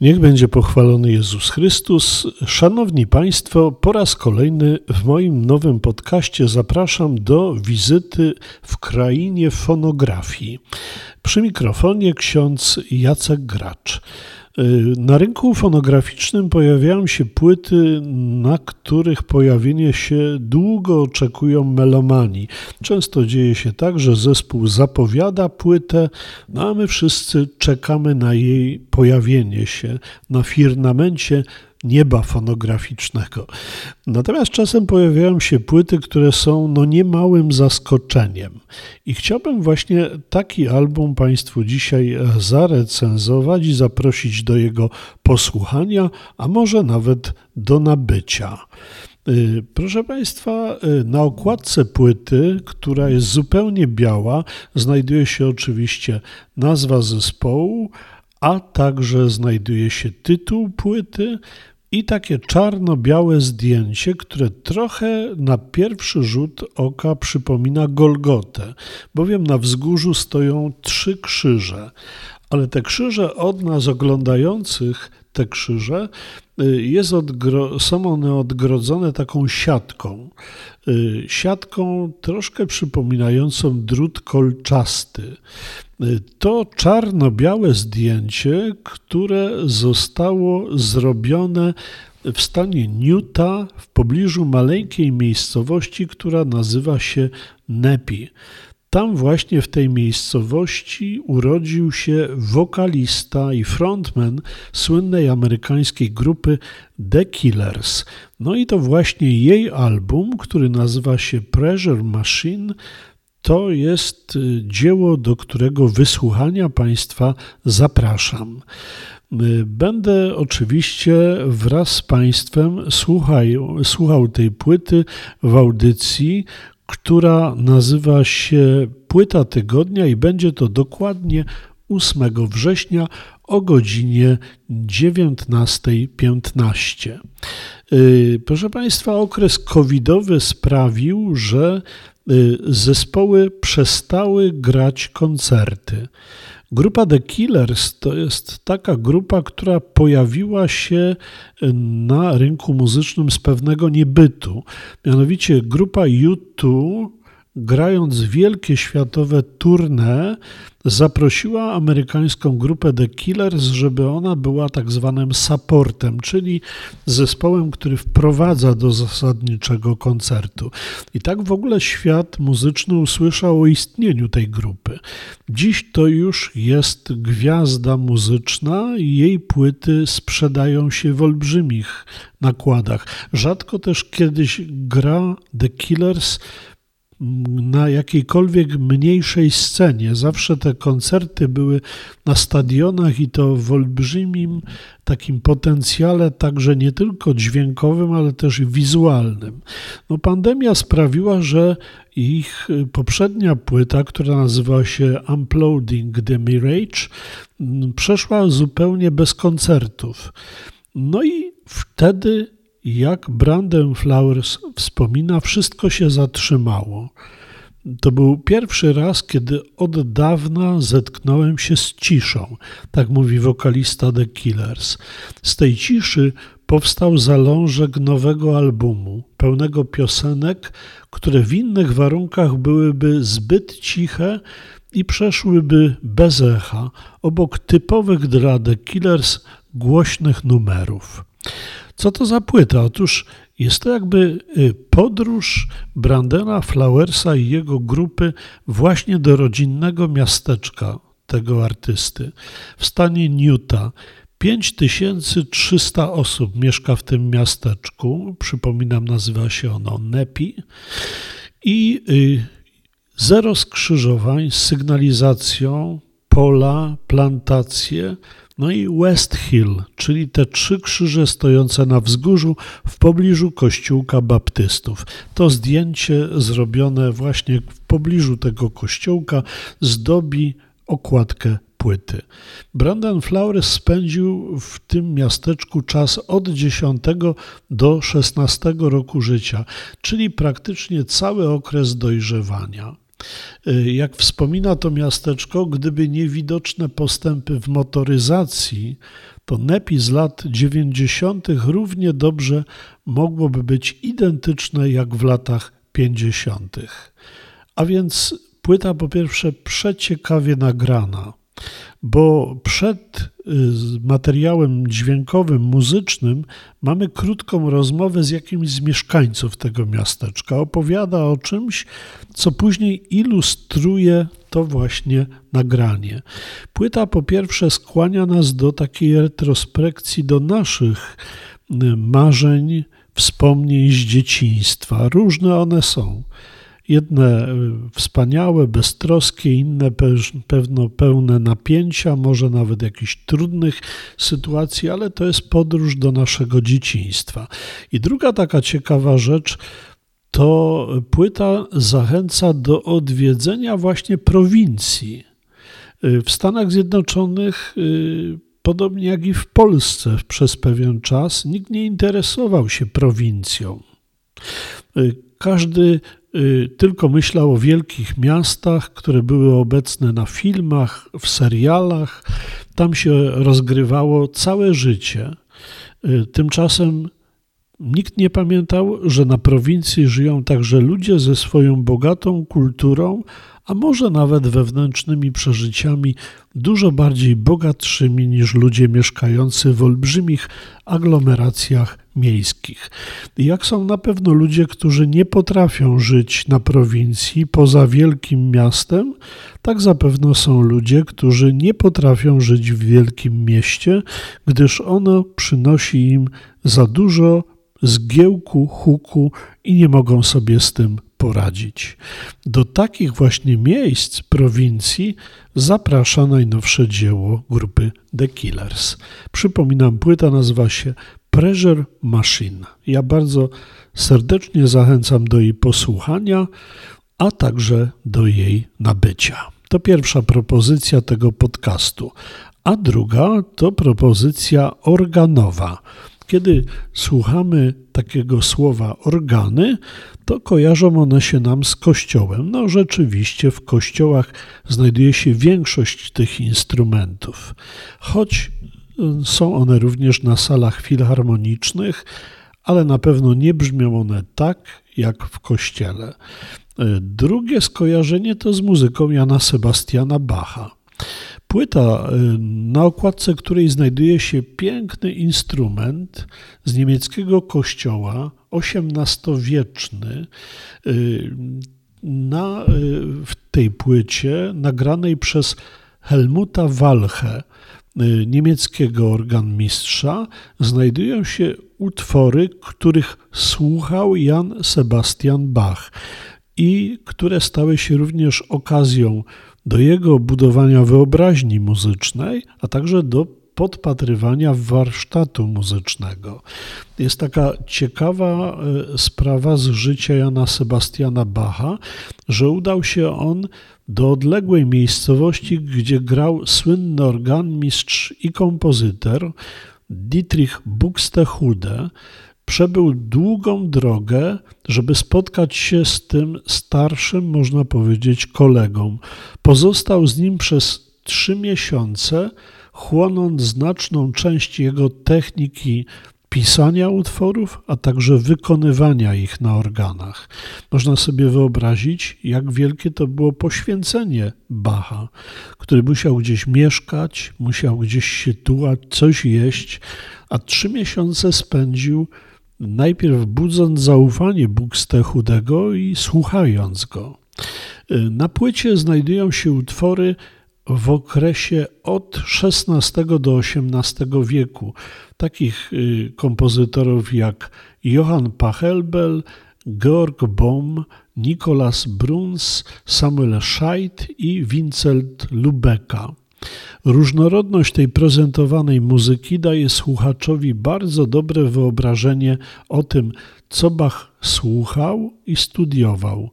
Niech będzie pochwalony Jezus Chrystus. Szanowni Państwo, po raz kolejny w moim nowym podcaście zapraszam do wizyty w krainie fonografii. Przy mikrofonie ksiądz Jacek Gracz. Y, na rynku fonograficznym pojawiają się płyty, na których pojawienie się długo oczekują melomani. Często dzieje się tak, że zespół zapowiada płytę, no a my wszyscy czekamy na jej pojawienie się na firmamencie nieba fonograficznego. Natomiast czasem pojawiają się płyty, które są no niemałym zaskoczeniem. I chciałbym właśnie taki album Państwu dzisiaj zarecenzować i zaprosić do jego posłuchania, a może nawet do nabycia. Y, proszę Państwa, y, na okładce płyty, która jest zupełnie biała, znajduje się oczywiście nazwa zespołu, a także znajduje się tytuł płyty i takie czarno-białe zdjęcie, które trochę na pierwszy rzut oka przypomina Golgotę, bowiem na wzgórzu stoją trzy krzyże, ale te krzyże od nas oglądających te krzyże y, jest odgro- są one odgrodzone taką siatką. Y, siatką troszkę przypominającą drut kolczasty. Y, to czarno-białe zdjęcie, które zostało zrobione w stanie Newta w pobliżu maleńkiej miejscowości, która nazywa się Nepi. Tam właśnie w tej miejscowości urodził się wokalista i frontman słynnej amerykańskiej grupy The Killers. No i to właśnie jej album, który nazywa się Pressure Machine, to jest y, dzieło, do którego wysłuchania Państwa zapraszam. Y, będę oczywiście wraz z Państwem słuchał, słuchał tej płyty w audycji, która nazywa się Płyta Tygodnia i będzie to dokładnie 8 września o godzinie 19.15. Y, proszę Państwa, okres covidowy sprawił, że y, zespoły przestały grać koncerty. Grupa The Killers to jest taka grupa, która pojawiła się na rynku muzycznym z pewnego niebytu. Mianowicie grupa U2 grając wielkie światowe tournée, zaprosiła amerykańską grupę The Killers, żeby ona była tak zwanym supportem, czyli zespołem, który wprowadza do zasadniczego koncertu. I tak w ogóle świat muzyczny usłyszał o istnieniu tej grupy. Dziś to już jest gwiazda muzyczna i jej płyty sprzedają się w olbrzymich nakładach. Rzadko też kiedyś gra The Killers na jakiejkolwiek mniejszej scenie. Zawsze te koncerty były na stadionach i to w olbrzymim takim potencjale, także nie tylko dźwiękowym, ale też wizualnym. No, pandemia sprawiła, że ich poprzednia płyta, która nazywa się Uploading the Mirage, przeszła zupełnie bez koncertów. No i wtedy jak Brandon Flowers wspomina, wszystko się zatrzymało. To był pierwszy raz, kiedy od dawna zetknąłem się z ciszą, tak mówi wokalista The Killers. Z tej ciszy powstał zalążek nowego albumu, pełnego piosenek, które w innych warunkach byłyby zbyt ciche i przeszłyby bez echa, obok typowych dla The Killers głośnych numerów. Co to za płyta? Otóż jest to jakby y, podróż Brandena Flowersa i jego grupy właśnie do rodzinnego miasteczka tego artysty w stanie Newta. 5300 osób mieszka w tym miasteczku. Przypominam, nazywa się ono Nepi. I y, zero skrzyżowań z sygnalizacją pola, plantacje, no i West Hill, czyli te trzy krzyże stojące na wzgórzu w pobliżu kościółka baptystów. To zdjęcie zrobione właśnie w pobliżu tego kościółka zdobi okładkę płyty. Brandon Flowers spędził w tym miasteczku czas od 10 do 16 roku życia, czyli praktycznie cały okres dojrzewania. Y, jak wspomina to miasteczko, gdyby niewidoczne postępy w motoryzacji, to Nepi z lat 90. równie dobrze mogłoby być identyczne jak w latach 50. A więc płyta po pierwsze przeciekawie nagrana, bo przed y, materiałem dźwiękowym, muzycznym mamy krótką rozmowę z jakimś z mieszkańców tego miasteczka. Opowiada o czymś, co później ilustruje to właśnie nagranie. Płyta po pierwsze skłania nas do takiej retrospekcji do naszych y, marzeń, wspomnień z dzieciństwa. Różne one są. Jedne y, wspaniałe, beztroskie, inne pewno pełne napięcia, może nawet jakichś trudnych sytuacji, ale to jest podróż do naszego dzieciństwa. I druga taka ciekawa rzecz, to płyta zachęca do odwiedzenia właśnie prowincji. Y, w Stanach Zjednoczonych, y, podobnie jak i w Polsce przez pewien czas, nikt nie interesował się prowincją. Każdy tylko myślał o wielkich miastach, które były obecne na filmach, w serialach. Tam się rozgrywało całe życie. Y, tymczasem nikt nie pamiętał, że na prowincji żyją także ludzie ze swoją bogatą kulturą, a może nawet wewnętrznymi przeżyciami dużo bardziej bogatszymi niż ludzie mieszkający w olbrzymich aglomeracjach miejskich. Jak są na pewno ludzie, którzy nie potrafią żyć na prowincji poza wielkim miastem, tak zapewne są ludzie, którzy nie potrafią żyć w wielkim mieście, gdyż ono przynosi im za dużo zgiełku, huku i nie mogą sobie z tym poradzić. Do takich właśnie miejsc, prowincji zaprasza najnowsze dzieło grupy The Killers. Przypominam, płyta nazywa się Pressure Machine. Ja bardzo serdecznie zachęcam do jej posłuchania, a także do jej nabycia. To pierwsza propozycja tego podcastu, a druga to propozycja organowa. Kiedy słuchamy takiego słowa organy, to kojarzą one się nam z kościołem. No rzeczywiście w kościołach znajduje się większość tych instrumentów, choć y, są one również na salach filharmonicznych, ale na pewno nie brzmią one tak jak w kościele. Y, drugie skojarzenie to z muzyką Jana Sebastiana Bacha. Płyta, y, na okładce której znajduje się piękny instrument z niemieckiego kościoła, XVIII-wieczny. Y, na, y, w tej płycie, nagranej przez Helmuta Walche, niemieckiego organmistrza, znajdują się utwory, których słuchał Jan Sebastian Bach i które stały się również okazją do jego budowania wyobraźni muzycznej, a także do podpatrywania warsztatu muzycznego. Jest taka ciekawa e, sprawa z życia Jana Sebastiana Bacha, że udał się on do odległej miejscowości, gdzie grał słynny organmistrz i kompozytor Dietrich Buxtehude, przebył długą drogę, żeby spotkać się z tym starszym, można powiedzieć, kolegą. Pozostał z nim przez trzy miesiące, chłonąc znaczną część jego techniki pisania utworów, a także wykonywania ich na organach. Można sobie wyobrazić, jak wielkie to było poświęcenie Bacha, który musiał gdzieś mieszkać, musiał gdzieś się tułać, coś jeść, a trzy miesiące spędził najpierw budząc zaufanie Buxtehudego i słuchając go. Na płycie znajdują się utwory w okresie od XVI do XVIII wieku, takich y, kompozytorów jak Johann Pachelbel, Georg Bohm, Nicolas Bruns, Samuel Scheidt i Vincent Lubecka. Różnorodność tej prezentowanej muzyki daje słuchaczowi bardzo dobre wyobrażenie o tym, co Bach słuchał i studiował,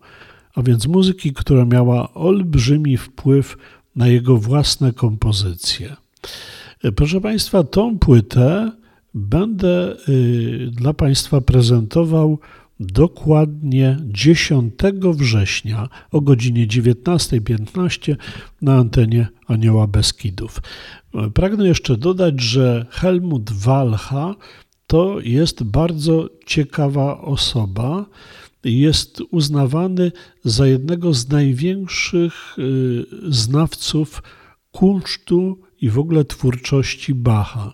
a więc muzyki, która miała olbrzymi wpływ na jego własne kompozycje. Proszę Państwa, tą płytę będę y, dla Państwa prezentował dokładnie 10 września o godzinie 19.15 na antenie Anioła Beskidów. Pragnę jeszcze dodać, że Helmut Walcha to jest bardzo ciekawa osoba. Jest uznawany za jednego z największych y, znawców kunsztu i w ogóle twórczości Bacha.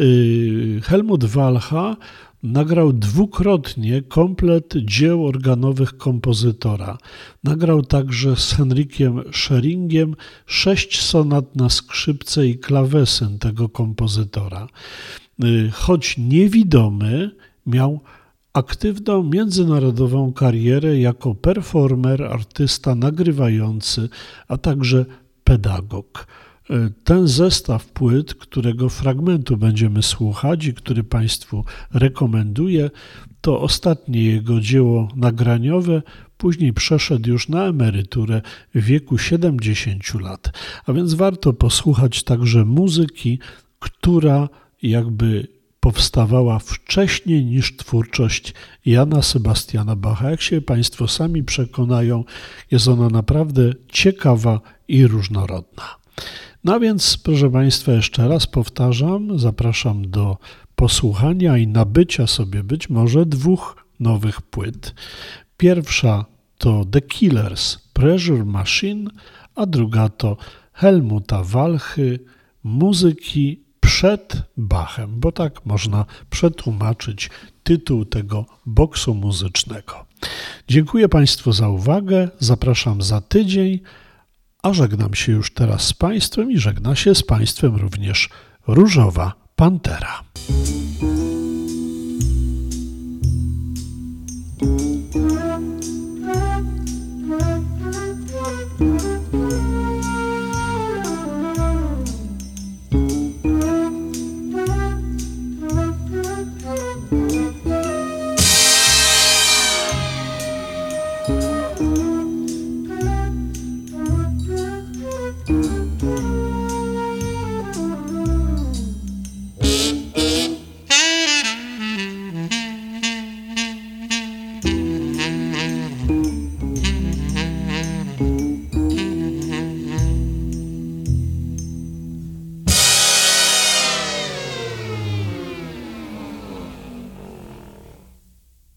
Y, Helmut Walcha nagrał dwukrotnie komplet dzieł organowych kompozytora. Nagrał także z Henrykiem Scheringiem sześć sonat na skrzypce i klawesyn tego kompozytora. Y, choć niewidomy, miał aktywną międzynarodową karierę jako performer, artysta nagrywający, a także pedagog. E, ten zestaw płyt, którego fragmentu będziemy słuchać i który Państwu rekomenduję, to ostatnie jego dzieło nagraniowe. Później przeszedł już na emeryturę w wieku 70 lat. A więc warto posłuchać także muzyki, która jakby powstawała wcześniej niż twórczość Jana Sebastiana Bacha. Jak się Państwo sami przekonają, jest ona naprawdę ciekawa i różnorodna. No więc, proszę Państwa, jeszcze raz powtarzam, zapraszam do posłuchania i nabycia sobie być może dwóch nowych płyt. Pierwsza to The Killers Pressure Machine, a druga to Helmuta Walchy muzyki przed Bachem, bo tak można przetłumaczyć tytuł tego boksu muzycznego. Dziękuję Państwu za uwagę. Zapraszam za tydzień a żegnam się już teraz z Państwem i żegna się z Państwem również Różowa Pantera.